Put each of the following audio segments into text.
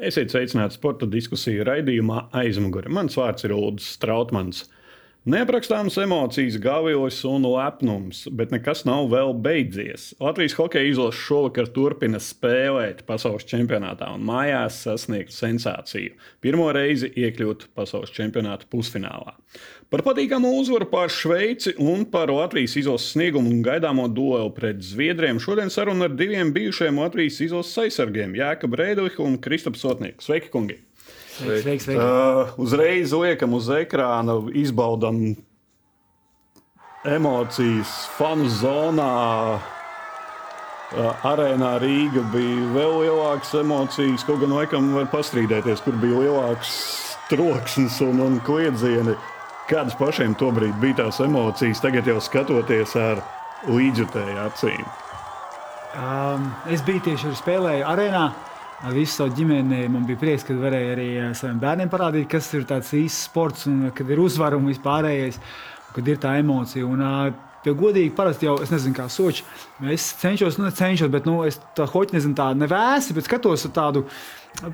Esiet sveicināti sporta diskusiju raidījumā aizmugurē. Mans vārds ir Ulrichs Strautmans. Neaprakstāmas emocijas, gavījums un lepnums, bet nekas nav vēl beidzies. Latvijas hokeja izlase šovakar turpina spēlēt pasaules čempionātā un mājās sasniegt sensāciju. Pirmo reizi iekļūt pasaules čempionāta pusfinālā. Par patīkamu uzvaru pār Šveici un par Latvijas izlases sniegumu un gaidāmo duelu pret Zviedriem šodien saruna ar diviem bijušajiem Latvijas izlases aizsargiem - Jāka Brēdoviku un Kristapu Sotnieku. Sveiki, kungi! Sveiks, sveiks, sveiks. Uh, uzreiz liekam uz ekrāna, izbaudām emocijas fanu zonā. Uh, arēnā Rīga bija vēl lielākas emocijas, kaut gan laikam var pastrīdēties, kur bija lielāks troksnis un, un kliedzieni. Kādas pašiem tobrīd bija tās emocijas, tagad jau skatoties ar līdzjutēju acīm? Um, es biju tieši ar spēlēju arēnā ar visu savu ģimeni. Man bija prieks, ka varēju arī eh, saviem bērniem parādīt, kas ir tāds īsts sports un kad ir uzvara un vispārējais, un kad ir tā emocija. Un, Jo godīgi, parasti jau es nezinu, kā soči. Es cenšos, nu, cenšos, bet nu, es tā hoķi nezinu, tādu nevēsi, bet skatos ar tādu,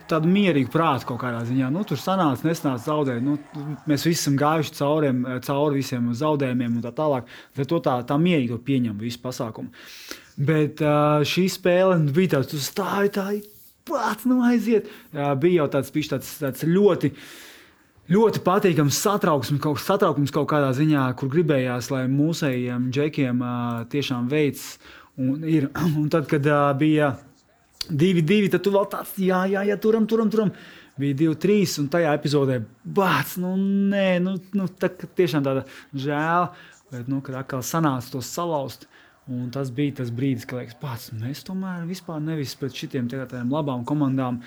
tādu mierīgu prātu kaut kādā ziņā. Nu, tur sanāca, nesnāca zaudēt. Nu, mēs visi esam gājuši cauriem, cauri visiem zaudējumiem un tā tālāk. Tad to tā, tā mierīgi pieņem visu pasākumu. Bet šī spēle bija tāda, tu stāvi tā, pats nu aiziet. Jā, bija jau tāds, tāds, tāds ļoti. Ļoti patīkams satraukums kaut, satraukums kaut kādā ziņā, kur gribējās, lai mūsējiem džekiem uh, tiešām veids. Un, ir, un tad, kad uh, bija divi, divi, tad tu vēl tāds, jā, jā, jā turam, turam, turam. Bija divi, trīs, un tajā epizodē bāc, nu, nē, nu, nu tā tiešām tāda žēl, bet, nu, kad atkal sanāca to salauzt. Un tas bija tas brīdis, kad liekas, pats, mēs tomēr vispār nevis pret šitiem tādām labām komandām.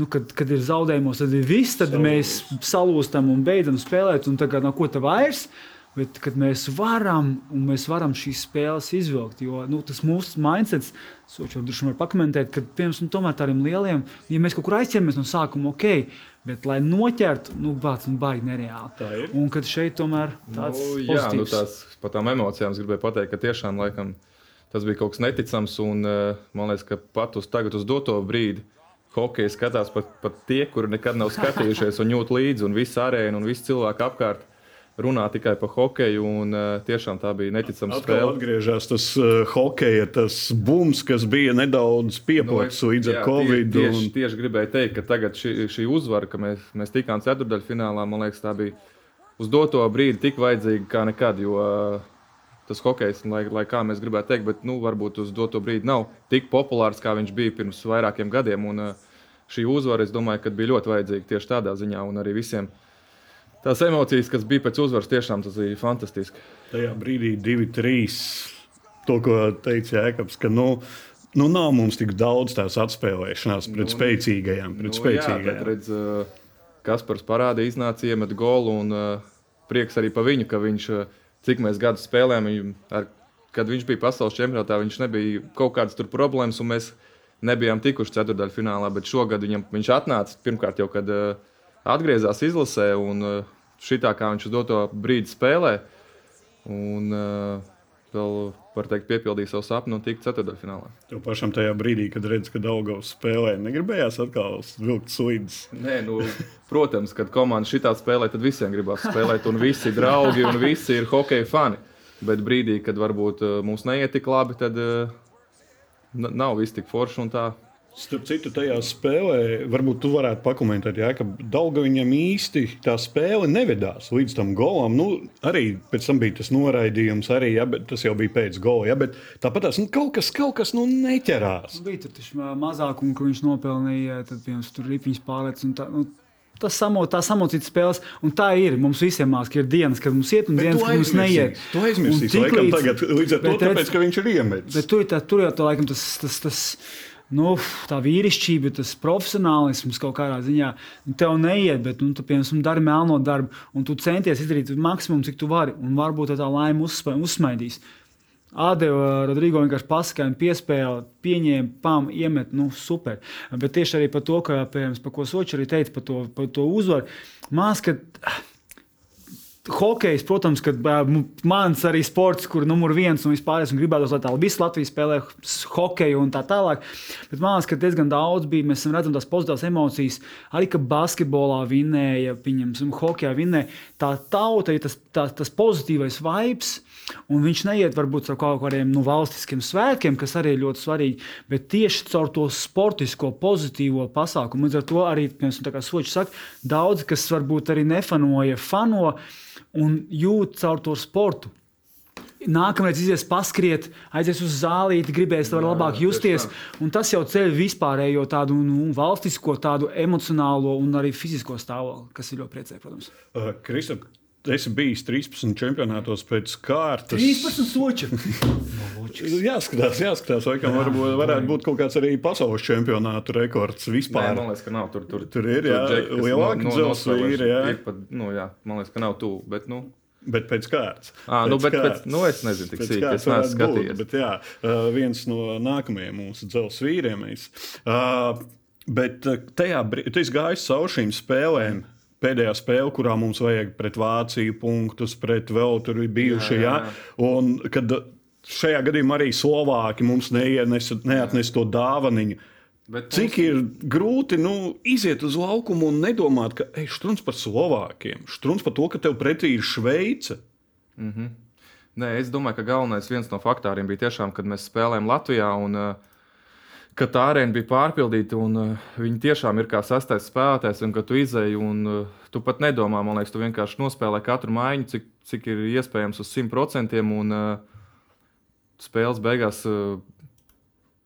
Nu, kad, kad ir zaudējumos, tad ir viss, tad Salūst. mēs salūstam un beidzam spēlēt. Un tagad no ko tā vairs? Bet, kad mēs varam, un mēs varam šīs spēles izvilkt, jo nu, tas mūsu mindsets, Sočs jau droši vien var pakomentēt, ka piemēram, tomēr tādiem lieliem, ja mēs kaut kur aizķeramies no sākuma, ok, bet lai noķertu, nu, bāc, nu, baigi nereāli. Tā ir. Un kad šeit tomēr tāds nu, jā, nu, tās, par tām emocijām es gribēju pateikt, ka tiešām laikam tas bija kaut kas neticams, un eh, man liekas, ka pat uz tagad uz doto brīdi hokeja skatās pat, pat tie, kuri nekad nav skatījušies un jūt līdzi, un viss arēna un viss cilvēki apkārt runā tikai par hokeju. Un, uh, tiešām tā bija neticama spēle. Atgriežas tas uh, hokeja, tas bums, kas bija nedaudz piepocis nu, līdz jā, Covid. Tieši, un... tieši gribēju teikt, ka tagad šī, šī uzvara, ka mēs, mēs tikām ceturdaļfinālā, man liekas, tā bija uz doto brīdi tik vajadzīga kā nekad. Jo, uh, Tas hokejs, lai, lai kā mēs gribētu teikt, bet nu, varbūt uz doto brīdi nav tik populārs, kā viņš bija pirms vairākiem gadiem. Un, uh, šī uzvara, es domāju, bija ļoti vajadzīga tieši tādā ziņā, un arī visiem uh, tās emocijas, kas bija pēc uzvaras, tiešām tas bija fantastiski. Tajā brīdī, divi, trīs, to, ko teica Jēkabs, ka nu, nu nav mums tik daudz tās atspēlēšanās pret nu, spēcīgajām. Pret nu, spēcīgajām. Jā, redz, Kaspars parādīja, iznāca, iemet golu, un uh, prieks arī par viņu, ka viņš, cik mēs gadus spēlējām, ar, kad viņš bija pasaules čempionātā, viņš nebija kaut kādas tur problēmas, un mēs nebijām tikuši ceturdaļfinālā, bet šogad viņam, viņš atnāca pirmkārt jau, kad uh, atgriezās izlasē, un uh, šitā kā viņš uz doto brīdi spēlē. Un, uh, vēl var teikt, piepildīja savu sapni un tika ceturdaļfinālā. Tev pašam tajā brīdī, kad redzi, ka Daugavs spēlē, negribējās atkal vilkt slīdus. Nē, nu, protams, kad komanda šitā spēlē, tad visiem gribās spēlēt, un visi draugi, un visi ir hokeja fani. Bet brīdī, kad varbūt uh, mums neiet tik labi, tad nav viss tik forši un tā Starp citu, tajā spēlē, varbūt tu varētu pakomentēt, jā, ka Daugaviņam īsti tā spēle nevedās līdz tam golam. Nu, arī pēc tam bija tas noraidījums, arī, jā, tas jau bija pēc gola. Jā, bet tāpat tās, nu, kaut kas, kaut kas nu, neķerās. Bija tur taču mazākumu, ko viņš nopelnīja, tad piemēram, tur ripiņš pārlec. Nu, tas samo, tā samocīta spēles, un tā ir. Mums visiem mākslinieki ir dienas, kad mums iet, un bet dienas, kad mums neiet. To aizmirsīs, laikam, līdz, tagad, līdz ar to, tāpēc, ka viņš ir iemetis. Bet tur, tā, tur jau tā, laikam, tas, tas, tas, tas nu, tā vīrišķība, tas profesionālisms kaut kādā ziņā nu, tev neiet, bet nu, tu piemēram dari melno darbu, un tu centies izdarīt maksimumu, cik tu vari, un varbūt tā laime uzsmaidīs. Adeva Rodrigo vienkārši paskaidroja, piespēlēja, pieņēma, pam, iemet, nu, super. Bet tieši arī par to, ka, piemēram, par ko Soči arī teica par to, par to uzvaru, mākslinieks hokejs, protams, ka mans arī sports, kur numur viens un vispār es gribētu, lai tā visi Latvijas spēlē hokeju un tā tālāk. Bet man liekas, ka diezgan daudz bija. Mēs redzam tās pozitīvas emocijas. Arī, ka basketbolā vinnēja, pieņemsim, hokejā vinnēja. Tā tauta ir tas, tā, tas pozitīvais vibes. Un viņš neiet varbūt ar kaut kādiem nu, valstiskiem svētkiem, kas arī ir ļoti svarīgi, bet tieši caur to sportisko, pozitīvo pasākumu. Līdz ar to arī, kā Sočs saka, daudzi, kas varbūt arī nefanoja, fano un jūt caur to sportu. Nākamreiz izies paskriet, aizies uz zālīti, gribēs vēl labāk justies. Tas jau ceļ vispārējo tādu nu, valstisko, tādu emocionālo un arī fizisko stāvokli, kas ir ļoti priecīgi, protams. Uh, Kristap, Es bijis 13 čempionātos pēc kārtas. 13 soči. jāskatās, jāskatās, vai jā, varbūt, varētu būt kaut kāds arī pasaules čempionātu rekords vispār. Nē, man liekas, ka nav. Tur, tur, tur ir jā, lielāka no, dzelzs no, vīri. Jā. Ir pat, nu, jā, man liekas, ka nav tuvu. Bet, nu. Bet pēc kārtas. À, nu, bet, kārtas. Pēc, nu, es nezinu, cik sīk es neesmu skatījies. Būt, bet, jā, viens no nākamajiem mūsu dzelzs vīriem. Uh, bet tajā brīdī, tu gāji cauri šīm spēlēm pēdējā spēle, kurā mums vajag pret Vāciju punktus, pret vēl tur bijuši. Jā, jā. Ja? Un kad šajā gadījumā arī Slovāki mums neienes, neatnes to dāvaniņu. Bet Cik mums... ir grūti nu, iziet uz laukumu un nedomāt, ka ej, strūns par Slovākiem, strūns par to, ka tev pretī ir Šveice. Mm -hmm. Nē, es domāju, ka galvenais viens no faktoriem bija tiešām, kad mēs spēlējām Latvijā. Un, uh, ka tā arēna bija pārpildīta un uh, viņi tiešām ir kā sastais spēlētājs, un ka tu izēji un uh, tu pat nedomā, man liekas, tu vienkārši nospēlē katru maiņu, cik, cik ir iespējams uz 100%. Un uh, spēles beigās uh,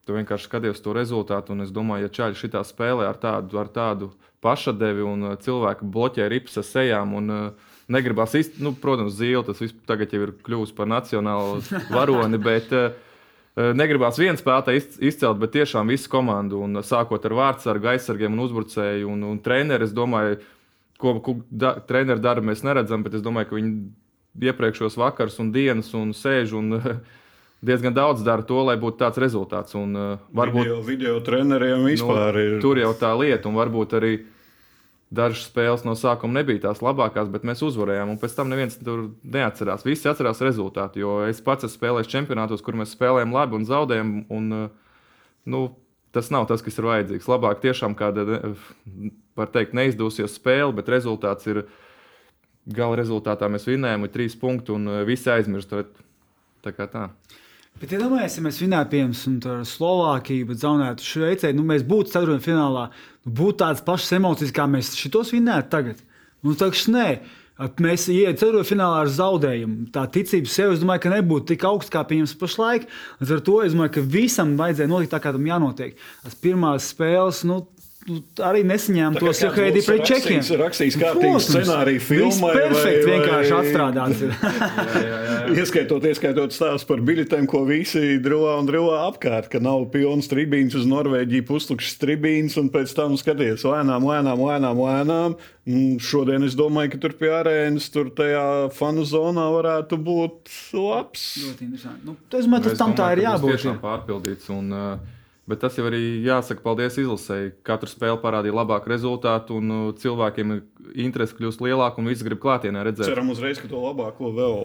tu vienkārši skaties to rezultātu. Un es domāju, ja čaļi šitā spēlē ar tādu, ar tādu pašadevi un uh, cilvēku bloķē ripas ar sejām. Un, uh, Negribas īstenībā, nu, protams, zīle tas viss tagad jau ir kļuvis par nacionālu varoni, bet uh, Negribās viens spēlētājs izcelt, bet tiešām visu komandu, un sākot ar vārdsargu, aizsargiem un uzbrucēju un, un treneru. Es domāju, ko, ko da, treneru dara, mēs neredzam, bet es domāju, ka viņi iepriekšējos vakars un dienas un sēž un diezgan daudz dara to, lai būtu tāds rezultāts. Un, varbūt video, video treneriem vispār nu, ir. Tur jau tā lieta, un varbūt arī Dažas spēles no sākuma nebija tās labākās, bet mēs uzvarējām. Un pēc tam neviens tur neatcerās. Visi atcerās rezultātu. Jo es pats esmu spēlējis čempionātos, kur mēs spēlējām labi un zaudējām. Un, nu, tas nav tas, kas ir vajadzīgs. Labāk tiešām kāda, var teikt, neizdosies spēle, bet rezultāts ir. Gala rezultātā mēs vinējām, ir trīs punkti un visi aizmirst. Tā kā tā. Bet, ja domājat, ja mēs vinētu, piemēram, Slovākiju, bet zaudētu Šveicē, nu, mēs būtu ceturtajā finālā, būtu tādas pašas emocijas, kā mēs šitos vinētu tagad. Nu, tagad nē. Mēs ienākam ceturtajā finālā ar zaudējumu. Tā ticība sev, es domāju, ka nebūtu tik augsta kā pieņems pašlaik. Līdz ar to es domāju, ka visam vajadzēja notikt tā, kā tam jānotiek. Tas pirmās spēles, nu, arī nesaņēma tos jau Heidi pret čekiem. Tas rakstījis kārtīgi scenāriju filmai. Perfekti vai, vienkārši vai... atstrādāts. jā, jā, jā. Ieskaitot, ieskaitot stāstu par biļetēm, ko visi drūvā un drūvā apkārt, ka nav pilns tribīns uz Norvēģiju, pustukšs tribīns, un pēc tam skaties lēnām, lēnām, lēnām, lēnām. Šodien es domāju, ka tur pie arēnas, tur tajā fanu zonā varētu būt labs. Ļoti interesanti. Nu, tas, man, tas tam tā ir jābūt. Tiešām pārpildīts. Un, uh, Bet tas jau arī jāsaka, paldies izlasēji. Katru spēli parādīja labāku rezultātu, un uh, cilvēkiem interesi kļūst lielāka, un viss grib klātienē redzēt. Ceram uzreiz, ka to labāko vēl,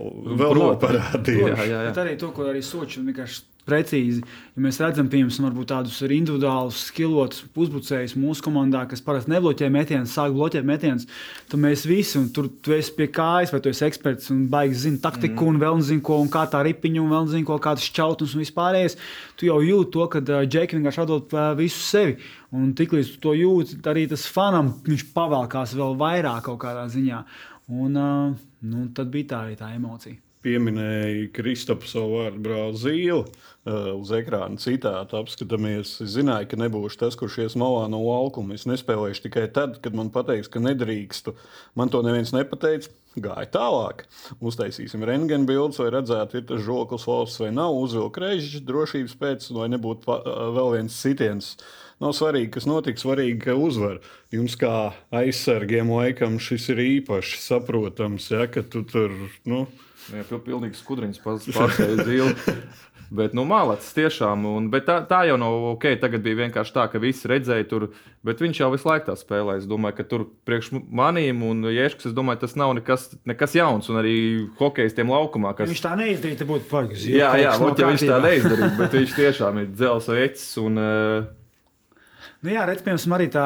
vēl nav parādījuši. Jā, jā, jā. Bet arī to, ko arī Soči vienkārši precīzi. Ja mēs redzam, piemēram, tādus individuālus, skilotus uzbrucējus mūsu komandā, kas parasti nebloķē metienus, sāk bloķēt metienus, tad mēs visi, un tur tu esi pie kājas, vai tu esi eksperts un baigi zini taktiku, mm. un vēl nezinu, ko, un kā tā ripiņa, un vēl nezinu, ko kādas čautnes un vispārējais. Tu jau jūti to, ka uh, Džeki vienkārši atdod uh, visu sevi. Un tiklīdz tu to jūti, arī tas fanam viņš pavēlkās vēl vairāk kaut kādā ziņā. Un, uh, nu, tad bija tā arī tā emocija pieminēja Kristofu savu vārdu brāli Zīli. Uh, uz ekrāna citātu apskatāmies. Es zināju, ka nebūšu tas, kurš ies malā no laukuma. Es nespēlēšu tikai tad, kad man pateiks, ka nedrīkstu. Man to neviens nepateica. Gāja tālāk. Uztaisīsim rentgena bildes, vai redzētu, ir tas žoklis valsts vai nav. Uzvilkt reizes drošības pēc, lai nebūtu uh, vēl viens sitiens. Nav svarīgi, kas notiks, svarīgi, ka uzvar. Jums kā aizsargiem laikam šis ir īpaši saprotams, ja, ka tu tur. Nu, Jā, pilnīgi skudriņas pārspēja dzīvi. Bet nu, malacis tiešām. Un, bet tā, tā jau nav ok. Tagad bija vienkārši tā, ka visi redzēja tur, bet viņš jau visu laiku tā spēlē. Es domāju, ka tur priekš manīm un Jēškas, es domāju, tas nav nekas, nekas jauns. Un arī hokejistiem laukumā. Kas... Viņš tā neizdarīja, būtu pagas. Jā, jā, jā viņš tā neizdarīja, bet viņš tiešām ir dzels vecs. Un, uh, Nu, jā, redz, piemēram, arī tā,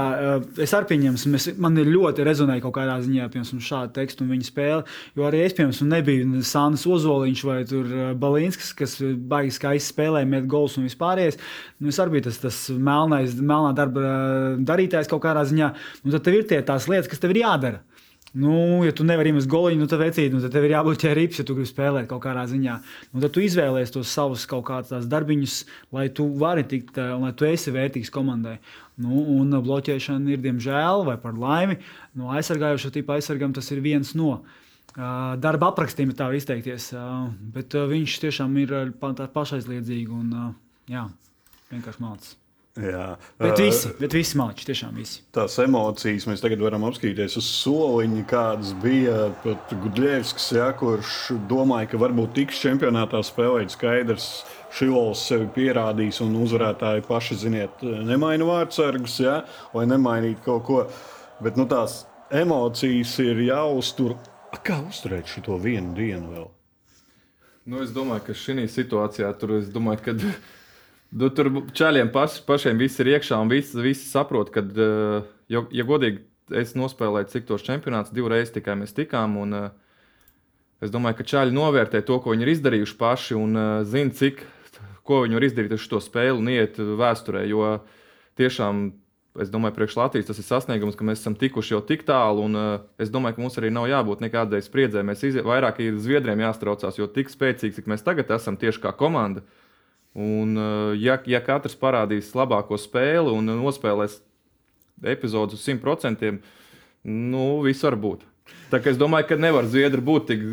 es arī pieņemu, mēs, man ļoti rezonēja kaut kādā ziņā, piemēram, šāda teksta un viņa spēle. Jo arī es, piemēram, nebiju Sānis Ozoliņš vai Balīnskis, kas baigi skaisti spēlēja, met gols un vispārējais. Nu, es arī biju tas, tas melnais, melnā darba darītājs kaut kādā ziņā. Un tad tev ir tie tās lietas, kas tev ir jādara. Nu, ja tu nevari iemest goliņu, nu, tad vecīt, nu, tad tev ir jābūt ķērības, ja tu gribi spēlēt kaut kādā ziņā. Nu, tad tu izvēlējies tos savus kaut kādus darbiņus, lai tu vari tikt, un lai tu esi vērtīgs komandai. Nu, un bloķēšana ir, diemžēl, vai par laimi, no aizsargājošo tipu aizsargam tas ir viens no. Uh, darba aprakstiem ir tā izteikties, uh, bet viņš tiešām ir pašaizliedzīgi un jā, vienkārši mācās. Jā. Bet visi, bet visi māči, tiešām visi. Tās emocijas mēs tagad varam apskatīties uz soliņa, kādas bija pat Gudļevskis, ja, kurš domāja, ka varbūt tiks čempionātā spēlēt skaidrs. Šilovs sevi pierādīs, un uzvarētāji paši, ziniet, nemaina vārdsargus, ja, lai nemainītu kaut ko. Bet nu, tās emocijas ir jāuztur. Kā uzturēt šo vienu dienu vēl? Nu, es domāju, ka šī situācijā tur es Du, tur čaļiem paš, pašiem viss ir iekšā, un visi, visi saprot, ka, uh, ja, ja godīgi, es nospēlēju cik tos čempionātus, divreiz tikai mēs tikām. Un, uh, es domāju, ka čaļi novērtē to, ko viņi ir izdarījuši paši, un uh, zina, cik ko viņi var izdarīt ar šo spēli un iet vēsturē. Jo tiešām, es domāju, priekš Latvijas tas ir sasniegums, ka mēs esam tikuši jau tik tālu, un es domāju, ka mums arī nav jābūt nekādai spriedzē. Mēs izie, vairāk ir Zviedriem jāstraucās, jo tik spēcīgi, cik mēs tagad esam tieši kā komanda. Uh, Un, eh, ja, ja katrs parādīs labāko spēli un nospēlēs epizodus uz 100%, nu, viss var būt. Tā kā es domāju, ka nevar Zviedri būt tik,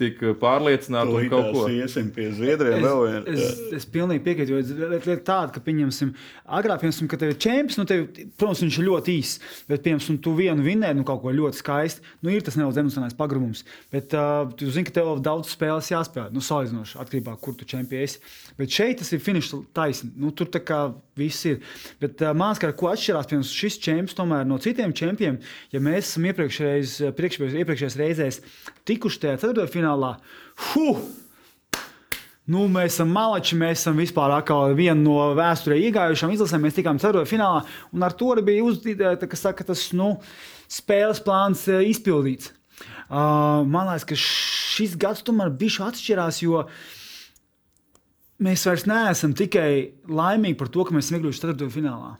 tik pārliecināti par kaut ko. Iesim pie Zviedriem es, vēl vien. Es, es, es pilnīgi piekrītu, jo lieta ir tāda, ka, pieņemsim, agrāk, piemēram, kad tev ir čempions, nu, tev, protams, viņš ir ļoti īss, bet, piemēram, tu vienu vinnēji, nu, kaut ko ļoti skaisti, nu, ir tas nedaudz emocionāls pagrumums, bet uh, tu zini, ka tev vēl daudz spēles jāspēlē, nu, salīdzinoši atkarībā, kur tu čempions. Bet šeit tas ir finišs taisni, nu, tur tā kā viss ir. Bet uh, mākslinieks, ko atšķirās, piemēram, šis čempions tomēr no citiem čempions, ja mēs esam iepriekšējais, priekšējais iepriekšējās reizēs tikuši tajā ceturtajā. Huh! Nu, mēs esam malači, mēs esam vispār viena no vēsturē iegājušām izlasēm. Mēs tikām ceturtajā finālā, un ar to arī bija uzdīta, ka saka, tas nu, spēles plāns e, izpildīts. Uh, man liekas, ka šis gads tomēr bija atšķirās, jo mēs vairs neesam tikai laimīgi par to, ka mēs esam iekļuvuši ceturtajā finālā.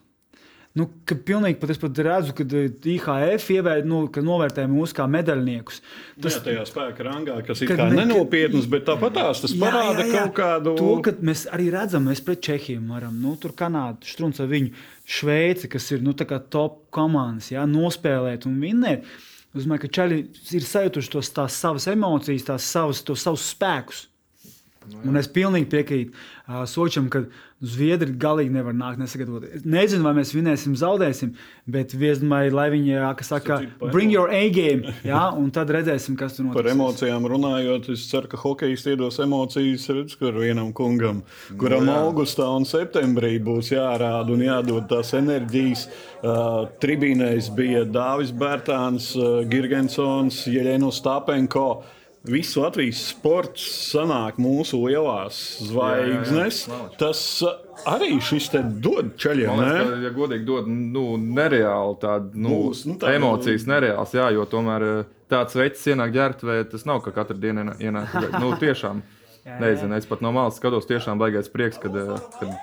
Nu, ka pilnīgi pat es pat redzu, ka eh, IHF ievērt, nu, ka novērtē mūs kā medaļniekus. Nu tas ir tajā spēka rangā, kas ir ne, nenopietns, bet tāpat tās tas jā, parāda jā, jā. kaut kādu. To, ka mēs arī redzam, mēs pret Čehiju varam, nu, tur Kanādu, Štrunca viņu, Šveici, kas ir nu, top komandas, jā, nospēlēt un vinnēt. Es domāju, ka Čaļi ir sajutuši tos, tās savas emocijas, tās savas, tos savus spēkus. Nu, un es pilnīgi piekrītu uh, Sočam, ka Zviedri galīgi nevar nākt nesagatavot. Es nezinu, vai mēs vinēsim, zaudēsim, bet viesmai, lai viņi, kas saka, bring your A-game, jā, un tad redzēsim, kas tur notiks. Par emocijām runājot, es ceru, ka hokejs iedos emocijas, redz, kur vienam kungam, kuram no, augustā un septembrī būs jārāda un jādod tās enerģijas. Uh, tribīnēs bija Dāvis Bērtāns, uh, Girgensons, Jeļeno Stapenko. Visu Latvijas sports sanāk mūsu lielās zvaigznes. Jā, jā, jā. Tas uh, arī šis te dod ceļiem. Liekas, ka, ja godīgi dod nu, nereāli tādu nu, Būs, nu, tā, emocijas, nu... nereāls, jā, jo tomēr uh, tāds veids ienāk ģērbtuvē, tas nav ka katru dienu ienāk. nu, tiešām, nezinu, es pat no malas skatos, tiešām baigais prieks, kad, uh, kad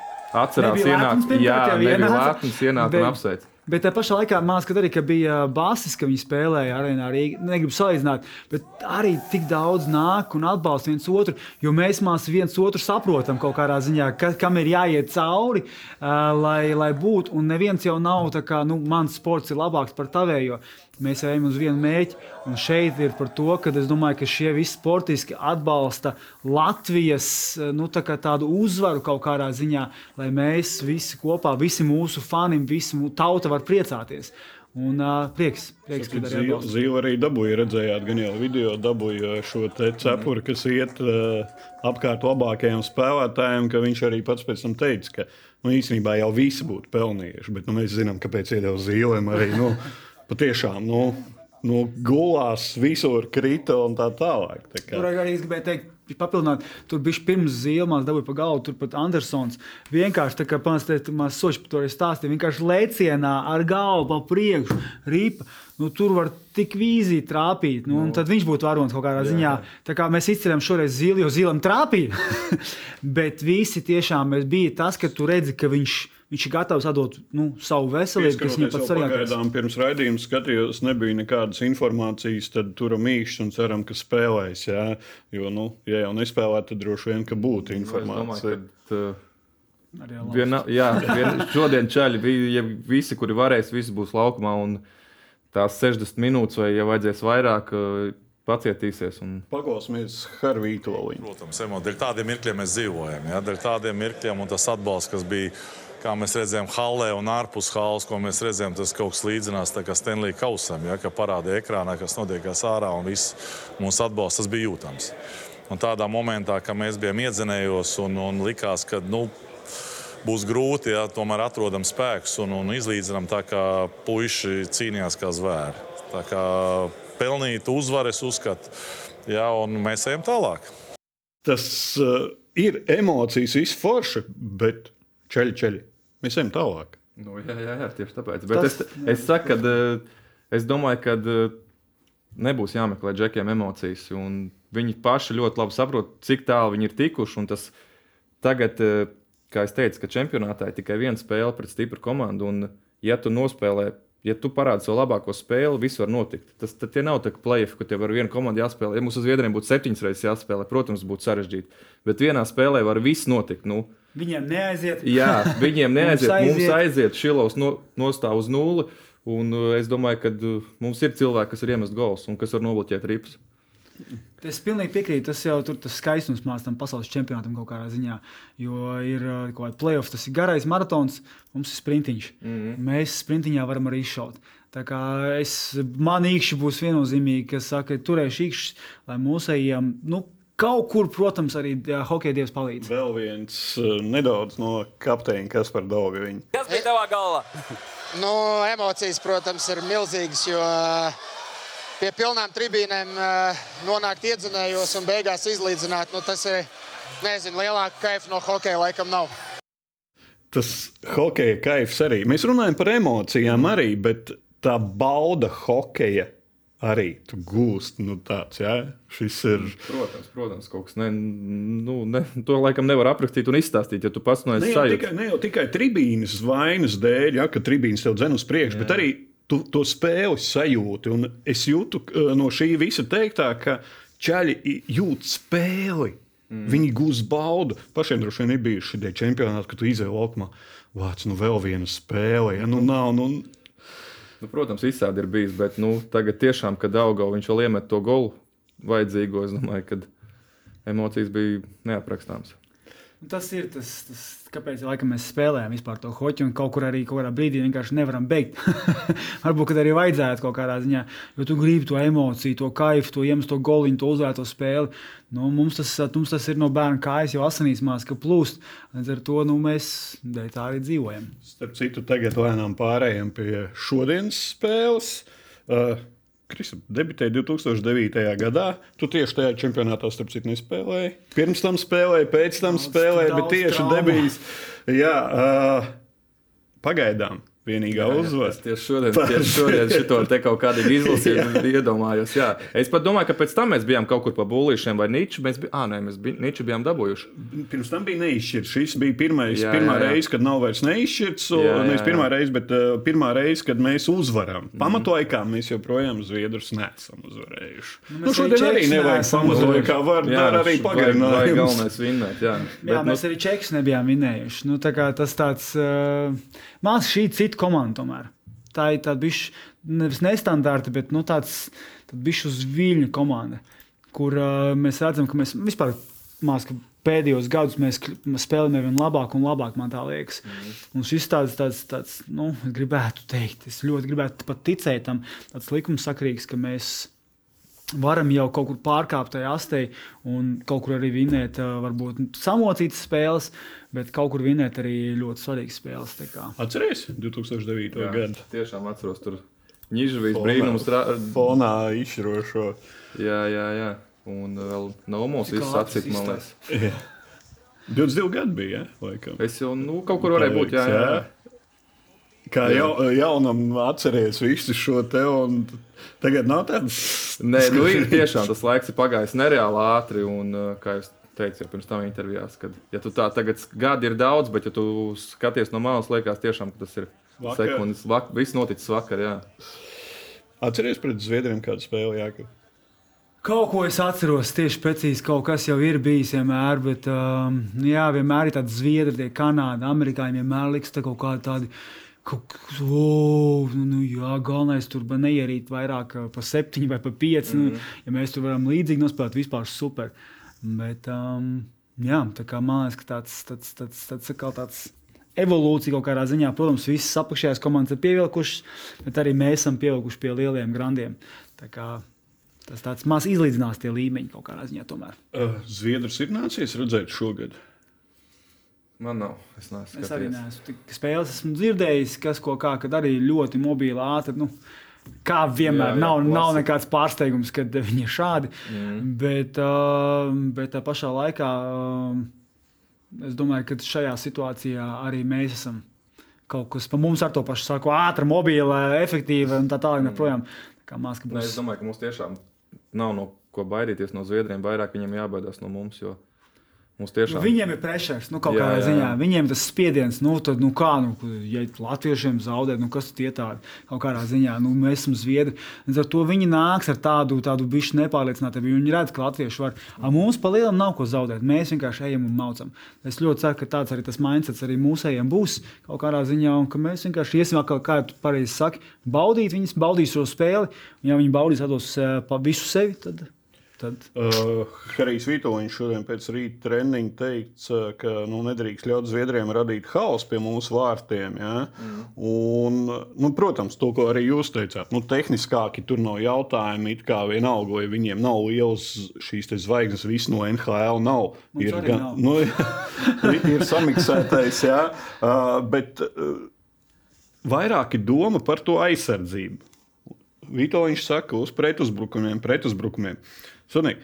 atcerās ienākt, jā, nebija lētnes ienākt un apsveikt. Bet tajā pašā laikā man liekas, arī bija basis, ka viņi spēlēja arēnā. Arī negribu salīdzināt, bet arī tik daudz nāk un atbalsta viens otru. Jo mēs viens otru saprotam kaut kādā ziņā, ka, kam ir jāiet cauri, uh, lai, lai būtu. Un neviens jau nav tā kā, nu, mans sports ir labāks par tavējo. Mēs ejam uz vienu mērķi, un šeit ir par to, ka es domāju, ka šie visi sportisti atbalsta Latvijas nu, tā tādu uzvaru kaut kādā ziņā, lai mēs visi kopā, visi mūsu fani, visi mūsu tauta var priecāties. Un uh, prieks, prieks ka arī atbalsta. Zīle arī dabūja, redzējāt, gan jau video dabūja šo cepuri, kas iet uh, apkārt labākajiem spēlētājiem, ka viņš arī pats pēc tam teica, ka nu, īstenībā jau visi būtu pelnījuši, bet nu, mēs zinām, kāpēc iedeva zīlēm arī, nu, patiešām, nu, nu, gulās visur krita un tā tālāk. Tā kā. Tur arī es gribēju teikt, papildināt, tur bija pirms zīmēs, dabūja pa galvu, tur pat Andersons. Vienkārši tā kā maz soši par to arī stāstīja, vienkārši lēcienā ar galvu pa priekšu, ripa. Nu, tur var tik vīzī trāpīt, nu, un tad viņš būtu varonis kaut kādā jā. ziņā. Tā kā mēs izceļam šoreiz zili, jo zilam trāpīja. Bet visi tiešām bija tas, ka tu redzi, ka viņš ir viņš ir gatavs atdot nu, savu veselību, kas viņam pats svarīgākais. Pirms raidījuma skatījos, nebija nekādas informācijas, tad turam īšs un ceram, ka spēlēs. Jā? Jo, nu, ja jau nespēlē, tad droši vien, ka būtu informācija. Nu, domāju, kad, uh... Viena, jā, vien, šodien čaļi bija ja visi, kuri varēs, visi būs laukumā. Tās 60 minūtes, vai ja vajadzēs vairāk, uh, pacietīsies. Un... Paklausīsimies Harvītoļu. Protams, emo, dēļ tādiem mirkļiem mēs dzīvojam. Ja? Dēļ tādiem mirkļiem un tas atbalsts, kas bija kā mēs redzējām, halē un ārpus halas, ko mēs redzējām, tas kaut kas līdzinās Stanley Kausam, ja, ka parādīja ekrānā, kas notiekās ārā un viss mūsu atbalsts bija jūtams. Un tādā momentā, kad mēs bijām iedzinējos un, un likās, ka nu, būs grūti, ja tomēr atrodam spēkus un, un izlīdzinām tā, kā puiši cīnījās kā zvēri. Tā kā pelnīt uzvaru, es uzskatu, ja, un mēs ejam tālāk. Tas uh, ir emocijas, viss forši, bet ceļi, ceļi. Mēs ejam tālāk. Nu, jā, jā, jā, tieši tāpēc. Bet Tas, es, es saku, ka eh, es domāju, ka eh, nebūs jāmeklē džekiem emocijas. Viņi paši ļoti labi saprot, cik tālu viņi ir tikuši. Tas tagad, kā jau teicu, ka čempionātā ir tikai viena spēle pret stipru komandu. Un, ja tu nospēlē, ja tu parādi savu labāko spēli, viss var notikt. Tas tie nav tā, ka plēsoņi, ka tev ar vienu komandu jāspēlē. Ja mums uz Zviedriem būtu septiņas reizes jāspēlē, protams, būtu sarežģīti. Bet vienā spēlē var viss notikt. Nu, Viņiem neaiziet. Jā, viņiem neaiziet. mums aiziet, aiziet šilovs no, nostāv uz nulli. Un uh, es domāju, ka uh, mums ir cilvēki, kas ir iemest gols un kas var nobloķēt rips. Es pilnīgi piekrītu. Tas jau ir tas skaistums mākslinieks tam pasaules čempionātam kaut kādā ziņā. Jo ir uh, kaut kāda playoff, tas ir garais maratons, mums ir sprintiņš. Mm -hmm. Mēs sprintiņā varam arī izšaut. Tā kā es, man īkšķi būs viennozīmīgi, ka saka, turēšu īkšķi, lai mūsējiem. Nu, Kaut kur, protams, arī hokeja dievs palīdz. Vēl viens uh, nedaudz no kapteiņa, kas par Dogu viņa. Kas bija tavā galvā? nu, emocijas, protams, ir milzīgas, jo pie pilnām tribīnēm nonākt iedzinējos un beigās izlīdzināt, nu, tas ir, nezinu, lielāka kaifa no hokeja laikam nav. Tas hokeja kaifs arī. Mēs runājam par emocijām arī, bet tā bauda hokeja arī tu gūsti. Nu, tāds, ja? Šis ir. Protams, protams, kaut kas ne, nu, ne, to laikam nevar aprakstīt un izstāstīt, ja tu pats no esi sajūta. Tikai, ne jau tikai tribīnas vainas dēļ, ja, ka tribīnas tev dzen uz priekšu, bet arī tu to spēli sajūti. Un es jūtu no šī visa teiktā, ka ķēļi jūt spēli. Mm. Viņi gūs baudu. Pašiem droši vien ir bijuši šie čempionāti, kad tu izēji laukumā. Vāc, nu vēl viena spēle. Ja? Nu, nav, nu, Nu, protams, izsādi ir bijis, bet nu, tagad tiešām, kad auga viņš vēl iemet to golu vajadzīgo, es domāju, ka emocijas bija neaprakstāmas. Tas ir tas, tas kāpēc laikam, mēs spēlējam vispār to hoķi un kaut kur arī kaut kādā brīdī vienkārši nevaram beigt. Varbūt arī vajadzētu kaut kādā ziņā, jo tu gribi to emociju, to kaifu, to iemesto goliņu, to uzvērto spēli. Nu, mums, tas, mums tas ir no bērna kājas jau asinīs mās, ka plūst. Līdz ar to nu, mēs tā arī dzīvojam. Starp citu, tagad lēnām pārējām pie šodienas spēles. Uh, Kristus debitēja 2009. gadā. Tu tieši tajā čempionātā, starp citu, nespēlēji. Pirms tam spēlēji, pēc tam spēlēji, bet tieši debijas. Jā, uh, pagaidām vienīgā uzvara. Tieši šodien, tieši šodien šito te kaut kādīgi izlasīju iedomājos. Jā. Es pat domāju, ka pēc tam mēs bijām kaut kur pa būlīšiem vai niču. Mēs, bij... à, nē, mēs bij... niču bijām dabūjuši. Pirms tam bija neizšķirts. Šis bija pirmais, jā, pirmā jā, jā. reize, kad nav vairs neizšķirts. Jā, jā, nevis pirmā reize, bet uh, pirmā reize, kad mēs uzvaram. Mm. Pamatoja, mēs joprojām Zviedrus neesam uzvarējuši. Nu, nu, šodien arī nevajag pamatoja, kā var jā, arī pagarināt. Galvenais vinnēt, jā. jā, bet, mēs nu... arī čekus nebijām vinnējuši. Nu, tā kā tas tāds, uh, man šī cita komanda. Tomēr. Tā ir tāda bišķi, nevis nestandarta, bet nu, tāds bišķi uz viļņa komanda, kur uh, mēs redzam, ka mēs vispār mākslinieki pēdējos gados mēs spēlējam vien labāk un labāk, man tā liekas. Mm. Un šis tāds, tāds, tāds nu, gribētu teikt, es ļoti gribētu pat ticēt tam, tāds likumsakrīgs, ka mēs varam jau kaut kur pārkāpt tajā astē un kaut kur arī vinēt, varbūt samocītas spēles, bet kaut kur vinēt arī ļoti svarīgas spēles. Atcerieties, 2009. Jā, gadu. Tiešām atceros, tur Nīžavijas brīnums. Fonā izšķirošo. Jā, jā, jā. Un vēl nav mūsu viss atcīt, man liekas. 22 gadi bija, ja? Laikam. Es jau, nu, kaut kur varēju būt, jā, jā. jā. Kā jau, jaunam atceries visu šo te, un tagad nav tāds. Nē, nu ir tiešām tas laiks ir pagājis nereāli ātri, un kā jūs teicu jau pirms tam intervijās, kad, ja tu tā tagad gadi ir daudz, bet ja tu skaties no malas, liekas tiešām, ka tas ir vakar. sekundes, vak, viss noticis vakar, jā. Atceries pret Zviedriem kādu spēli, Jākab? Kaut ko es atceros, tieši precīzi kaut kas jau ir bijis vienmēr, bet um, jā, vienmēr ir tādi zviedri, tie kanādi, amerikāņi vienmēr liks tā kaut kādi tādi. Oh, nu, jā, galvenais tur neierīt vairāk par septiņu vai par pieci. Mm -hmm. nu, mhm. ja mēs tur varam līdzīgi nospēlēt, vispār super. Bet, um, jā, tā kā man liekas, ka tāds, tāds, tāds, tāds, tāds, tāds evolūcija kaut kādā ziņā, protams, visas apakšējās komandas ir pievilkušas, bet arī mēs esam pievilkuši pie lieliem grandiem. Tā kā tas tāds maz izlīdzinās tie līmeņi kaut kādā ziņā. Tomēr. Uh, Zviedrus ir nācies redzēt šogad. Man nav. Es, neesmu es arī neesmu. Spēles esmu dzirdējis, kas ko kā, kad arī ļoti mobili ātri. Nu, Kā vienmēr, jā, jā, nav, klasika. nav nekāds pārsteigums, kad viņi ir šādi. Mm. Bet, uh, bet tā pašā laikā uh, es domāju, ka šajā situācijā arī mēs esam kaut kas par mums ar to pašu saku, ātrā, mobila, efektīva un tā tālāk. Mm. Kā mākslinieks. Būs... Es domāju, ka mums tiešām nav no ko baidīties no Zviedriem. Vairāk viņiem jābaidās no mums. Jo Tiešām... Nu, viņiem ir pressures, nu, kaut jā, kādā jā. ziņā. Viņiem tas spiediens, nu, tad, nu, kā, nu, ja latviešiem zaudē, nu, kas tie tādi kaut kādā ziņā, nu, mēs esam zviedri. Līdz ar to viņi nāks ar tādu, tādu bišķi nepārliecinātību. Viņi redz, ka latvieši var. A, mums pa lielam nav ko zaudēt. Mēs vienkārši ejam un maucam. Es ļoti ceru, ka tāds arī tas mindsets arī mūsējiem būs kaut kādā ziņā, un ka mēs vienkārši iesim, kā, kā tu pareizi saki, baudīt viņus, baudīs šo spēli. Un, ja viņi baudīs, atdos uh, pa visu sevi, tad Tad... Uh, Harijs Vitoļņš šodien pēc rīta treniņa teica, ka nu, nedrīkst ļaut Zviedriem radīt haosu pie mūsu vārtiem. Ja? Mm. Un, nu, protams, to, arī jūs teicāt, nu, tehniskāki tur nav jautājumi. It kā vienalga, vai viņiem nav lielas šīs zvaigznes, visi no NHL nav. Mums ir, gan, nav. Nu, ir samiksētais, ja? uh, bet uh, vairāk ir doma par to aizsardzību. Vitoļņš saka, uz pretuzbrukumiem, pretuzbrukumiem. Sunīgi.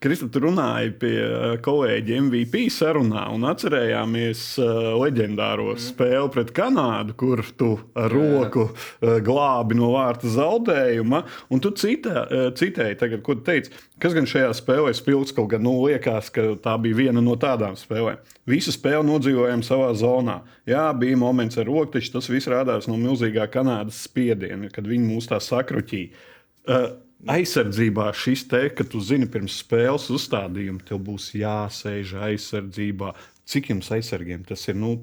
Krista, tu runāji pie uh, kolēģa MVP sarunā un atcerējāmies uh, leģendāro mm. spēli pret Kanādu, kur tu ar roku uh, glābi no vārta zaudējuma. Un tu citā, uh, citēji, tagad, ko tu teici, kas gan šajā spēlē spilgts, kaut gan nu, liekas, ka tā bija viena no tādām spēlēm. Visu spēli nodzīvojām savā zonā. Jā, bija moments ar roku, taču tas viss rādās no milzīgā Kanādas spiediena, kad viņi mūs tā sakruķīja. Uh, aizsardzībā šis te, ka tu zini pirms spēles uzstādījuma, tev būs jāsēž aizsardzībā. Cik jums aizsargiem tas ir? Nu,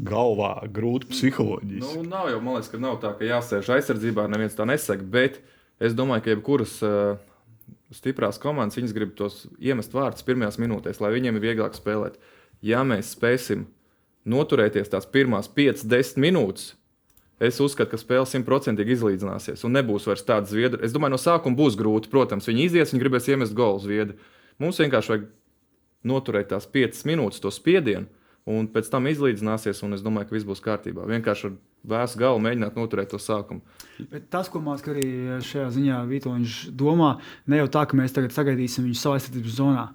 Galvā grūti psiholoģiski. Nu, nav jau, man liekas, ka nav tā, ka jāsēž aizsardzībā, neviens tā nesaka. Bet es domāju, ka jebkuras uh, stiprās komandas, viņas grib tos iemest vārdus pirmajās minūtēs, lai viņiem ir vieglāk spēlēt. Ja mēs spēsim noturēties tās pirmās 5, 10 minūtes, Es uzskatu, ka spēle simtprocentīgi izlīdzināsies un nebūs vairs tāda zviedra. Es domāju, no sākuma būs grūti. Protams, viņi izies, viņi gribēs iemest golu zviedru. Mums vienkārši vajag noturēt tās piecas minūtes, to spiedienu, un pēc tam izlīdzināsies. Es domāju, ka viss būs kārtībā. Vienkārši ar vēsu galvu mēģināt noturēt to sākumu. Bet tas, ko mākslinieks arī šajā ziņā Vitoņš domā, ne jau tā, ka mēs tagad sagaidīsim viņu savā aizsardzības zonā.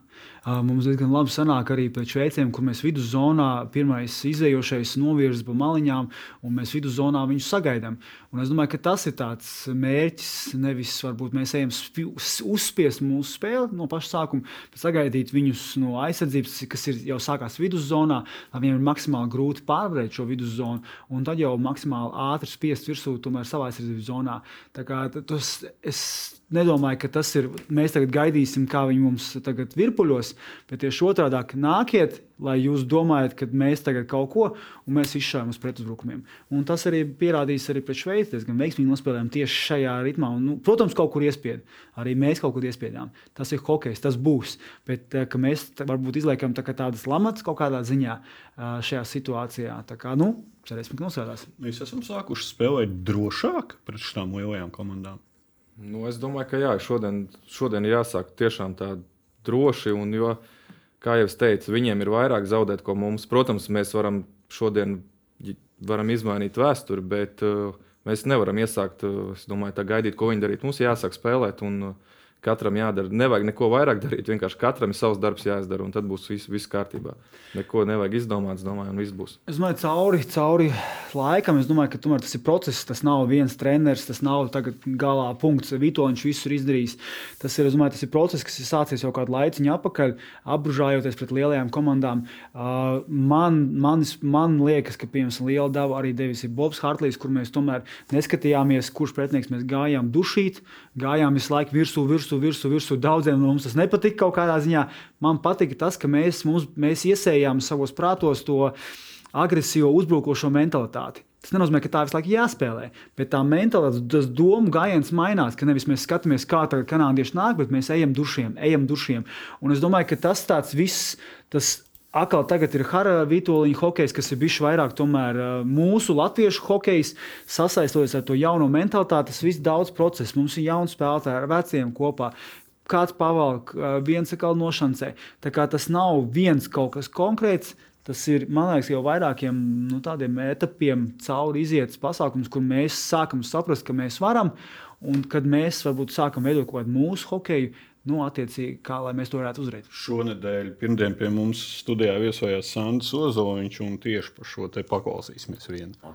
Mums diezgan labi sanāk arī pēc veiciem, kur mēs viduszonā pirmais izējošais novirzes pa maliņām, un mēs viduszonā viņus sagaidām. Un es domāju, ka tas ir tāds mērķis. Nevis varbūt mēs ejam uzspiest mūsu spēli no paša sākuma, bet sagaidīt viņus no aizsardzības, kas ir jau sākās viduszonā, lai viņiem ir maksimāli grūti pārvarēt šo viduszonu, un tad jau maksimāli ātri spiest virsū tomēr savā aizsardzības zonā. Tas, es nedomāju, ka tas ir. Mēs tagad gaidīsim, kā viņi mums tagad virpuļ burbuļos, bet tieši otrādi nākiet, lai jūs domājat, ka mēs tagad kaut ko, un mēs izšāvām uz pretuzbrukumiem. Un tas arī pierādīs arī pret Šveici, diezgan veiksmīgi nospēlējām tieši šajā ritmā. Un, nu, protams, kaut kur iespied. Arī mēs kaut kur iespiedām. Tas ir hokejs, tas būs. Bet mēs varbūt izliekam tā tādas lamatas kaut kādā ziņā šajā situācijā. Tā kā, nu, cerēsim, ka nosēdās. Mēs esam sākuši spēlēt drošāk pret šīm lielajām komandām. Nu, es domāju, ka jā, šodien, šodien jāsāk tiešām tā droši. Un, jo, kā jau es teicu, viņiem ir vairāk zaudēt, ko mums. Protams, mēs varam šodien varam izmainīt vēsturi, bet uh, mēs nevaram iesākt, uh, domāju, gaidīt, ko viņi darīs. Mums jāsāk spēlēt. Un, uh, Katram jādara. Nevajag neko vairāk darīt. Vienkārši katram ir savs darbs jāizdara, un tad būs viss, viss kārtībā. Neko nevajag izdomāt, domāju, un viss būs. Es domāju, cauri, cauri laikam, es domāju, ka tomēr tas ir process. Tas nav viens treneris, tas nav galā punkts. Vitoņš visu ir izdarījis. Tas ir, domāju, tas ir process, kas ir sācies jau kādu laiciņu atpakaļ, apbružājoties pret lielajām komandām. Uh, man, man, man liekas, ka piemēram liela dava arī devis Bobs Hartlīs, kur mēs tomēr neskatījāmies, kurš pretinieks mēs gājām dušīt, gājām visu laiku virsū, virsū virsū, virsū, virsū. Daudziem no mums tas nepatika kaut kādā ziņā. Man patika tas, ka mēs, mums, mēs iesējām savos prātos to agresīvo, uzbrukošo mentalitāti. Tas nenozīmē, ka tā visu laiku jāspēlē, bet tā mentalitāte, tas domu gājiens mainās. Ka nevis mēs skatāmies, kā tagad kanādieši nāk, bet mēs ejam dušiem, ejam dušiem. Un es domāju, ka tas tāds viss, tas Atkal tagad ir Hara Vitoļņa hokejs, kas ir bijis vairāk tomēr, mūsu latviešu hokejs, sasaistoties ar to jauno mentalitāti. Tas viss daudz procesu. Mums ir jauni spēlētāji ar veciem kopā. Kāds pavalk, viens atkal nošancē. Tā kā tas nav viens kaut kas konkrēts, Tas ir, man liekas, jau vairākiem nu, tādiem etapiem cauri izietas pasākums, kur mēs sākam saprast, ka mēs varam, un kad mēs varbūt sākam veidot kaut kādu mūsu hokeju, nu, attiecīgi, kā lai mēs to varētu uzvarēt. Šonadēļ, pirmdien pie mums studijā viesojās Sandrs Ozoliņš, un tieši par šo te paklausīsimies vienu.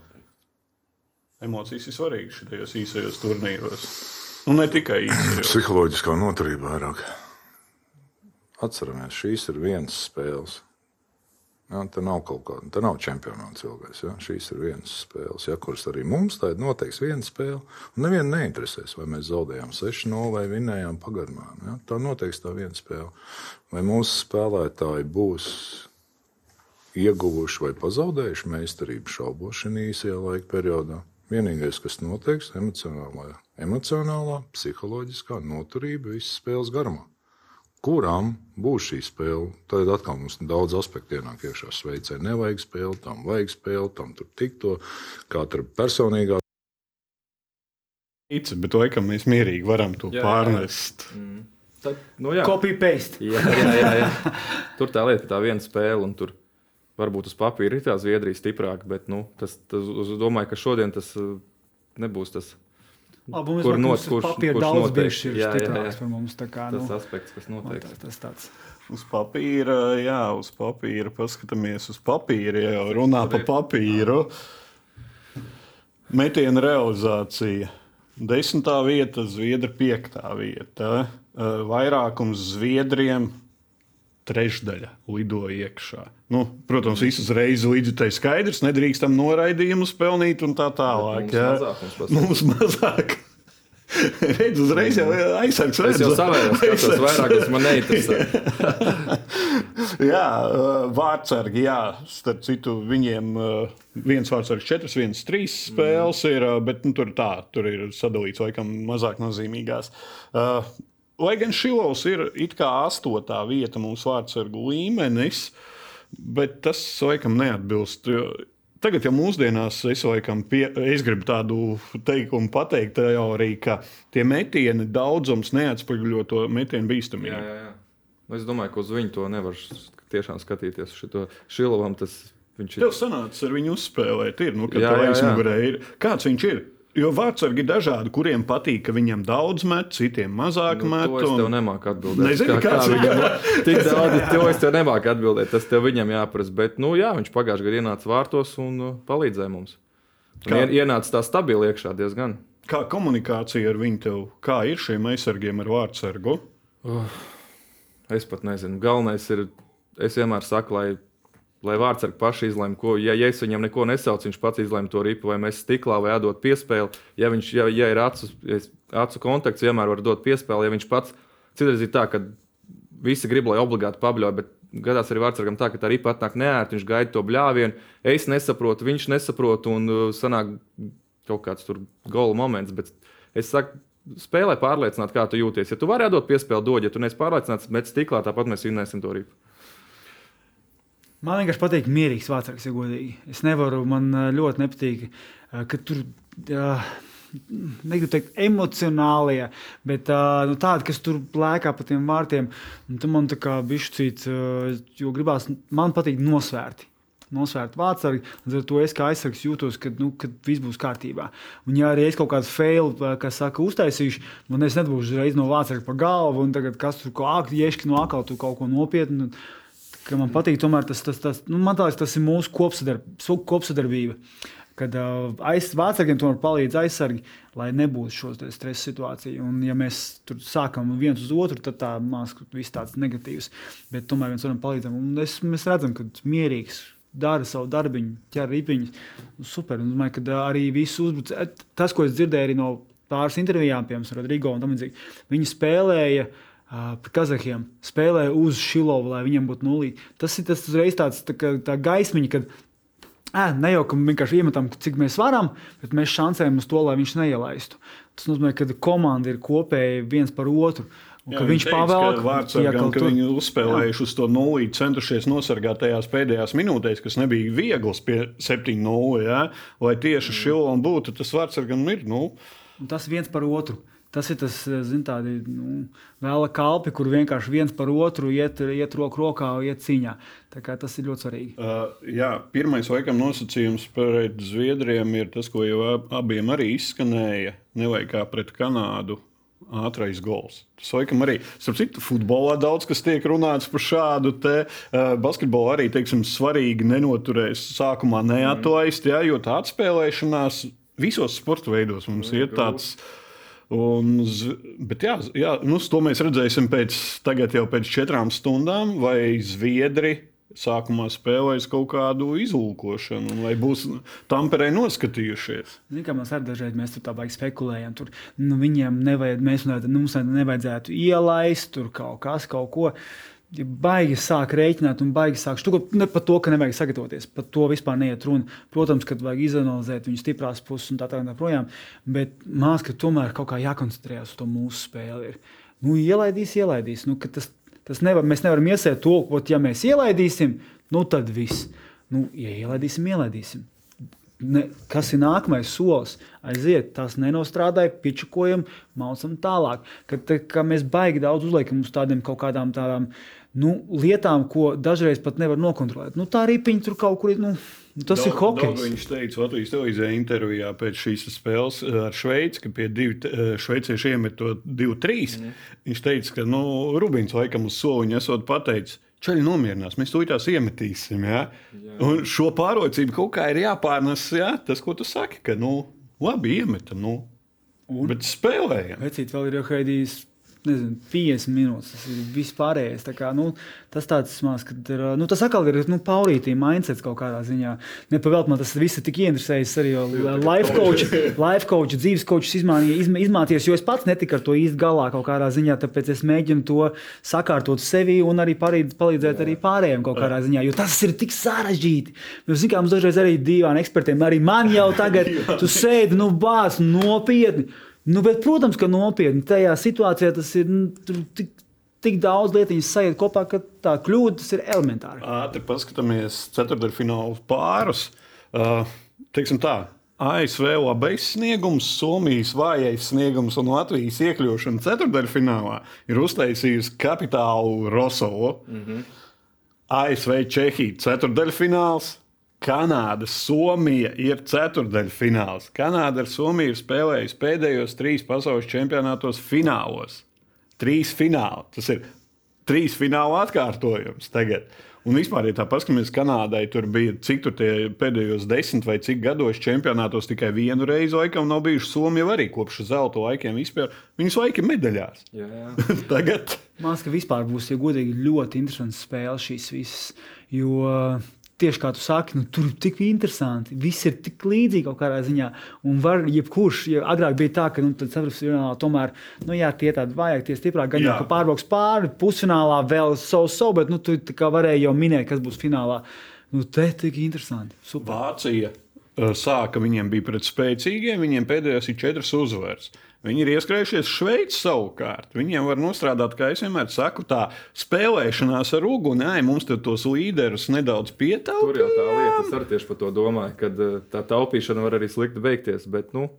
Emocijas ir svarīgas šajos īsajos turnīros. Un nu, ne tikai īsajos. Psiholoģiskā noturība vairāk. Atceramies, šīs ir vienas spēles. Ja, tā nav kaut kāda, tā nav čempionāts ilgais. Ja. Šīs ir vienas spēles, ja, kuras arī mums tā ir noteikti viena spēle. Un nevienu neinteresēs, vai mēs zaudējām 6-0 vai vinējām pagarmā. Ja. Tā noteikti tā viena spēle. Vai mūsu spēlētāji būs ieguvuši vai pazaudējuši meistarību šaubos šajā īsajā laika periodā. Vienīgais, kas noteiks, ir emocionālā, emocionālā, psiholoģiskā noturība visas spēles garumā kurām būs šī spēle. Tad atkal mums daudz aspektu ienāk iekšā. Sveicē nevajag spēli, tam vajag spēli, tam tur tikto, kā tur personīgā. Ica, bet laikam mēs mierīgi varam to jā, pārnest. Jā. Mm. Tad, nu, Copy paste. jā, jā, jā, jā. Tur tā lieta, tā viena spēle, un tur varbūt uz papīra ir tā Zviedrija stiprāka, bet nu, tas, tas, es domāju, ka šodien tas uh, nebūs tas Labi, kur notiek kurš, papīra kurš daudz jā, jā. par mums. Kā, tas nu, aspekts, kas notiek. Tas, tas tāds. Uz papīra, jā, uz papīra. Paskatāmies uz papīra, jau runā par papīru. Metiena realizācija. Desmitā vieta, Zviedra piektā vieta. Vairākums Zviedriem trešdaļa lidoja iekšā. Nu, protams, viss uzreiz līdzi tai skaidrs, nedrīkstam noraidījumus pelnīt un tā tālāk. Mums, mums mazāk. Redz, uzreiz jau aizsargs redz. Es jau savējos, skatos vairāk, kas man neinteresē. jā, vārdsargi, jā, starp citu, viņiem viens vārdsargs četras, viens trīs spēles ir, bet nu, tur tā, tur ir sadalīts laikam mazāk nozīmīgās. Lai gan Šilovs ir it kā astotā vieta mūsu vārdsargu līmenis, bet tas laikam neatbilst. Tagad, jau mūsdienās, es, laikam, pie, es gribu tādu teikumu pateikt, teoriju, ka tie metieni daudzums neatspoguļo to metienu bīstamību. Jā, jā, jā. Es domāju, ka uz viņu to nevar tiešām skatīties. Šo Šilovam tas viņš ir. Tev sanācis ar viņu uzspēlēt, ir, nu, kad jā, jā, jā. ir. Kāds viņš ir? Jo vārdsargi ir dažādi, kuriem patīk, ka viņam daudz met, citiem mazāk nu, met. To es tev nemāku atbildēt. Nezinu, kā, kā viņam tik daudz, to es tev nemāku atbildēt. Tas tev viņam jāprasa. Bet, nu, jā, viņš pagājušajā gadā ienāca vārtos un uh, palīdzēja mums. Kā? Ienāca tā stabili iekšā diezgan. Kā komunikācija ar viņu tev? Kā ir šiem aizsargiem ar vārdsargu? Uh, es pat nezinu. Galvenais ir, es vienmēr saku, lai lai vārdsargi paši izlemj, ko. Ja, ja es viņam neko nesaucu, viņš pats izlemj to ripu, vai mēs stiklā vai atdot piespēli. Ja, viņš, ja, ja ir acu, acu kontakts, vienmēr var dot piespēli. Ja viņš pats citreiz ir tā, ka visi grib, lai obligāti pabļauj, bet gadās arī vārdsargam tā, ka tā arī patnāk neērti, viņš gaida to bļāvienu. Es nesaprotu, viņš nesaprot, un uh, sanāk kaut kāds tur gola moments. Bet es saku, spēlē pārliecināt, kā tu jūties. Ja tu vari dot piespēli, dod, ja tu neesi pārliecināts, bet stiklā tāpat mēs vinnēsim to rīpu. Man vienkārši patīk mierīgs vārds, ja godīgi. Es nevaru, man ļoti nepatīk, ka tur. Uh, negribu teikt, emocionālie, bet uh, nu, tādi, kas tur plēkā pa tiem vārtiem. Tur man tā kā bišķīts, uh, jo gribās, man patīk nosvērti. Nosvērt vārdsargi, līdz ar to es kā aizsargs jūtos, ka, nu, ka viss būs kārtībā. Un, ja arī es kaut kādu failu, kas saka, uztaisīšu, man es nebūšu uzreiz no vārdsarga pa galvu, un tagad kas tur kaut kā ieši no akā tu kaut ko nopietnu. Man patīk, tomēr tas, tas, tas, nu, man liekas, tas ir mūsu kopsadarb, kopsadarbība. Uh, kad uh, aizsargiem tomēr palīdz aizsargi, lai nebūtu šo stresa situāciju. Un, ja mēs tur sākam viens uz otru, tad tā mākslinieks viss tāds negatīvs. Bet tomēr viens otram palīdzam. Un es, mēs redzam, ka mierīgs. Dara savu darbu, ķer ripiņus. Super. Un, domāju, ka arī viss uzbrucējs, tas, ko es dzirdēju no pāris intervijām, piemēram, Rodrigo un tam līdzīgi, viņi spēlēja uh, Kazahiem, spēlēja uz Šilovu, lai viņiem būtu nulīti. Tas ir tas uzreiz tāds tā, tā gaismiņa, kad Ē, ne jau ka vienkārši iemetam, cik mēs varam, bet mēs šancējam uz to, lai viņš neielaistu. Tas nozīmē, ka komanda ir kopēji viens par otru. Un, Jā, viņš pavēl, ka viņi uzspēlējuši uz to nulli, centušies nosargāt tajās pēdējās minūtēs, kas nebija viegls pie 7-0. Ja? Lai tieši mm. šim būtu tas vārds, gan ir. Nu. Un tas viens par otru. Tas ir tas, eh, zin, tādi nu, vēla kalpi, kur vienkārši viens par otru iet, iet roku rokā, iet cīņā. Tas ir ļoti svarīgi. Uh, jā, pirmais laikam nosacījums pret Zviedriem ir tas, ko jau abiem arī izskanēja. Nevajag kā pret Kanādu. Ātrais gols. Tas laikam arī, starp citu, futbolā daudz kas tiek runāts par šādu te uh, basketbolu. Arī, teiksim, svarīgi nenoturēs sākumā neatlaist, mm. ja, jo tā atspēlēšanās visos sporta veidos mums mm, ir tāds. Grūti Un, bet jā, jā nu, to mēs redzēsim pēc, jau pēc četrām stundām, vai Zviedri sākumā spēlēs kaut kādu izlūkošanu, vai būs tamperē noskatījušies. Ziniet, kā mēs ar dažreiz mēs tur tā baigi spekulējam. Tur, nu, viņiem nevajag, mēs, mums nevajadzētu ielaist tur kaut kas, kaut ko. Uh, ja baigi sāk rēķināt un baigi sāk šķirt, ne par to, ka nevajag sagatavoties. Par to vispār neiet runa. Protams, ka vajag izanalizēt viņu stiprās puses un tā tālāk. Tā bet mākslinieks, ka tomēr kaut kā jākoncentrējas uz to mūsu spēli. Ir. Nu, ielaidīs, ielaidīs. Nu, tas, tas nevar, mēs nevaram iesēt to, ko, ja mēs ielaidīsim, nu tad viss. Nu, ja ielaidīsim, ielaidīsim ne, kas ir nākamais solis. Aiziet, tās nenostrādāja, pičukojam, mācām tālāk. Kad, te, kad mēs baigi daudz uzliekam uz tādiem kaut kādām tādām nu, lietām, ko dažreiz pat nevar nokontrolēt. Nu, tā arī viņi tur kaut kur ir. Nu, Tas daudz, ir hockey. Viņš teica Latvijas televīzijā intervijā pēc šīs spēles eh, ar Šveici, ka pie divi eh, šveicieši iemet to 2-3. Mm. Viņš teica, ka nu, Rubins laikam uz soliņa esot pateicis Čaļi nomierinās, mēs to tās iemetīsim. Ja? Šo pārliecību kaut kā ir jāpārnes. Ja? Tas, ko tu saki, ka nu, labi iemeta, nu, un? bet spēlējam. Vecīt vēl ir jau Haidijs nezinu, 50 minūtes. Tas ir vispārējais. Kā, nu, tas tāds maz, ir, nu, tas atkal ir nu, paurītī mindsets kaut kādā ziņā. Nepavēlt man tas viss ir tik ieinteresējis arī life coach, life coach, dzīves coach izmāties, jo es pats netiku ar to īsti galā kaut kādā ziņā, tāpēc es mēģinu to sakārtot sevi un arī palīdz, palīdzēt arī pārējiem kaut kādā ziņā, jo tas ir tik sarežģīti. Mēs zinām, mums dažreiz arī divām ekspertiem, arī man jau tagad, tu sēdi, nu, bāz nopietni. Nu, bet, protams, ka nopietni tajā situācijā tas ir nu, tik, tik daudz lietu sajiet kopā, ka tā kļūda ir elementāra. Ātri paskatāmies ceturdaļfinālu pārus. Uh, teiksim tā, ASV labais sniegums, Somijas vājais sniegums un Latvijas iekļūšana ceturdaļfinālā ir uztaisījusi kapitālu Rosovu. Mm -hmm. ASV Čehija ceturdaļfināls, Kanāda, Somija ir ceturdaļfināls. Kanāda ar Somiju ir spēlējusi pēdējos trīs pasaules čempionātos finālos. Trīs fināli. Tas ir trīs fināla atkārtojums tagad. Un vispār, ja tā paskatāmies, Kanādai tur bija cik tur pēdējos desmit vai cik gados čempionātos tikai vienu reizi, laikam, nav bijuši Somija arī kopš zelta laikiem vispār. Viņus laikam medaļās. Jā, jā. Tagad. Man liekas, ka vispār būs, ja godīgi, ļoti interesants spēle šīs visas. Jo tieši kā tu saki, nu, tur ir tik interesanti. Viss ir tik līdzīgi kaut kādā ziņā. Un var jebkurš, ja agrāk bija tā, ka nu, ceturtfinālā tomēr, nu, jā, tie tādi vājāki, tie stiprāki, gan jau ka pārbrauks pāri, pusfinālā vēl savu savu, bet nu, tu varēji jau minēt, kas būs finālā. Nu, te tik interesanti. Super. Vācija sāka, viņiem bija pret spēcīgiem, viņiem pēdējās ir četras uzvaras. Viņi ir ieskrējušies Šveicē savukārt. Viņiem var nostrādāt, kā es vienmēr saku, tā spēlēšanās ar uguni. Ai, mums tur tos līderus nedaudz pietaupīt. Tur jau tā lieta, es arī tieši par to domāju, ka tā taupīšana var arī slikti beigties. Bet, nu,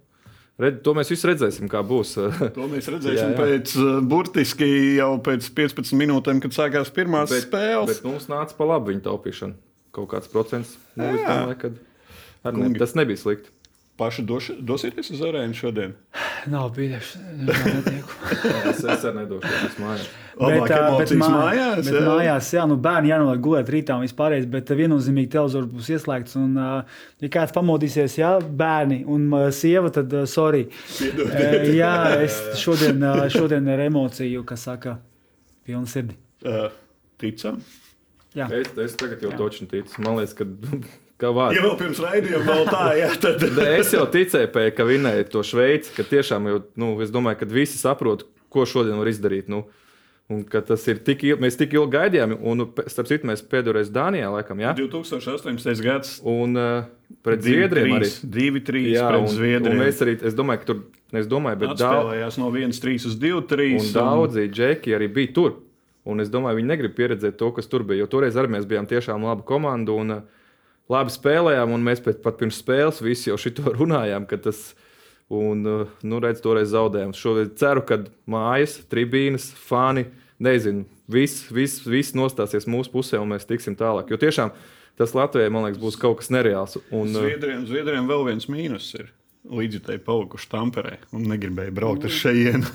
Red, to mēs visi redzēsim, kā būs. to mēs redzēsim jā, jā. pēc burtiski jau pēc 15 minūtēm, kad sākās pirmās bet, spēles. Bet mums nāca pa labi viņa taupīšana. Kaut kāds procents. Nu, es domāju, ka ne, tas nebija slikti. Paši doš, dosieties uz arēnu šodien? Nav bijuši. es, es arī nedošos mājās. Bet, bet, mā, mājās, bet jā. mājās, jā, nu bērni jānoliek gulēt rītā un vispārējais, bet viennozīmīgi televizors būs ieslēgts. Un, ja kāds pamodīsies, jā, bērni un sieva, tad sorry. jā, es šodien, šodien ar emociju, kas saka, pilna sirdi. Uh, ticam? Jā. Es, es tagad jau toču ticu. Man liekas, ka Kā vārds? Ja vēl pirms raidījuma vēl tā, jā, tad. es jau ticēju, ka vinēja to Šveici, ka tiešām jau, nu, es domāju, ka visi saprot, ko šodien var izdarīt. Nu, Un ka tas ir tik ilgi, mēs tik ilgi gaidījām, un, starp citu, mēs pēdējais Dānijā, laikam, jā. 2018. gads. Un uh, pret divi, Zviedriem arī. 2-3 pret un, Zviedriem. Un mēs arī, es domāju, ka tur, es domāju, bet daudz. no 1-3 uz 2-3. Un, un daudzi džeki arī bija tur. Un es domāju, viņi negrib pieredzēt to, kas tur bija, jo toreiz arī mēs bijām tiešām laba komanda. Un, uh, labi spēlējām, un mēs pat pirms spēles visi jau šito runājām. Tas, un, uh, nu, redz, toreiz zaudējām. Šoreiz ceru, ka mājas, tribīnes, fani, nezinu, viss vis, vis nostāsies mūsu pusē, un mēs tiksim tālāk. Jo tiešām tas Latvijai, man liekas, būs kaut kas nereāls. Un, uh, Zviedriem, Zviedriem vēl viens mīnus ir līdzjutēji palikuši Tamperē un negribēja braukt uz šejienu.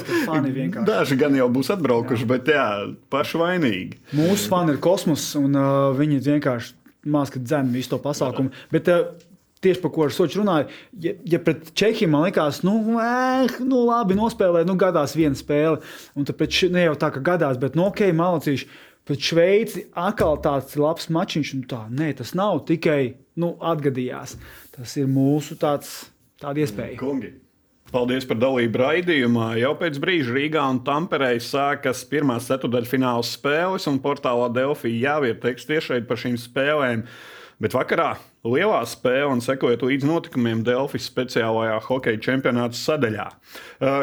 Daži gan jau būs atbraukuši, jā. bet jā, paši vainīgi. Mūsu fani ir kosmos, un uh, viņi vienkārši mākslinieci dzēna visu to pasākumu. Bet, uh, Tieši par ko ar Soču runāju, ja, ja pret Čehiju man liekas, nu, eh, nu labi, nospēlēt, nu, gadās viena spēle. Un tad pēc, ne jau tā, ka gadās, bet, nu, ok, malacīši. Pēc Šveici atkal tāds labs mačiņš, un tā, nē, tas nav tikai, nu, atgadījās. Tas ir mūsu tāds, tāda iespēja. Kungi. Paldies par dalību raidījumā. Jau pēc brīža Rīgā un Tamperē sākas pirmās ceturdaļfināla spēles, un portālā Delfī jau ir teksts tieši par šīm spēlēm. Bet vakarā lielā spēle un sekojot līdz notikumiem Delfijas speciālajā hokeja čempionāta sadaļā.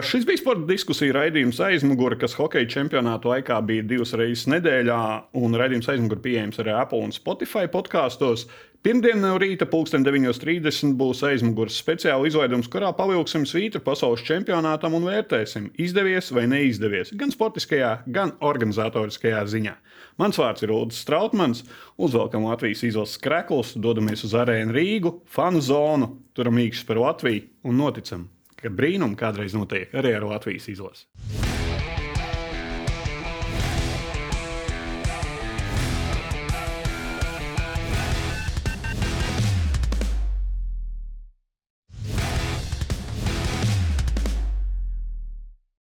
Šis bija sporta diskusija raidījums aizmugure, kas hokeja čempionāta laikā bija divas reizes nedēļā, un raidījums aizmugure pieejams arī Apple un Spotify podkāstos. Pirmdien no rīta, 9.30 būs aizmugures speciāla izlaidums, kurā pavilksim svītru pasaules čempionātam un vērtēsim, izdevies vai neizdevies, gan sportiskajā, gan organizatoriskajā ziņā. Mans vārds ir Ulrichs Strautmans, uzvelkam Latvijas izlases kreklus, dodamies uz arēnu Rīgu, fanu zonu, turam īkšķis par Latviju un noticam, ka brīnumi kādreiz notiek arī ar Latvijas izlasi.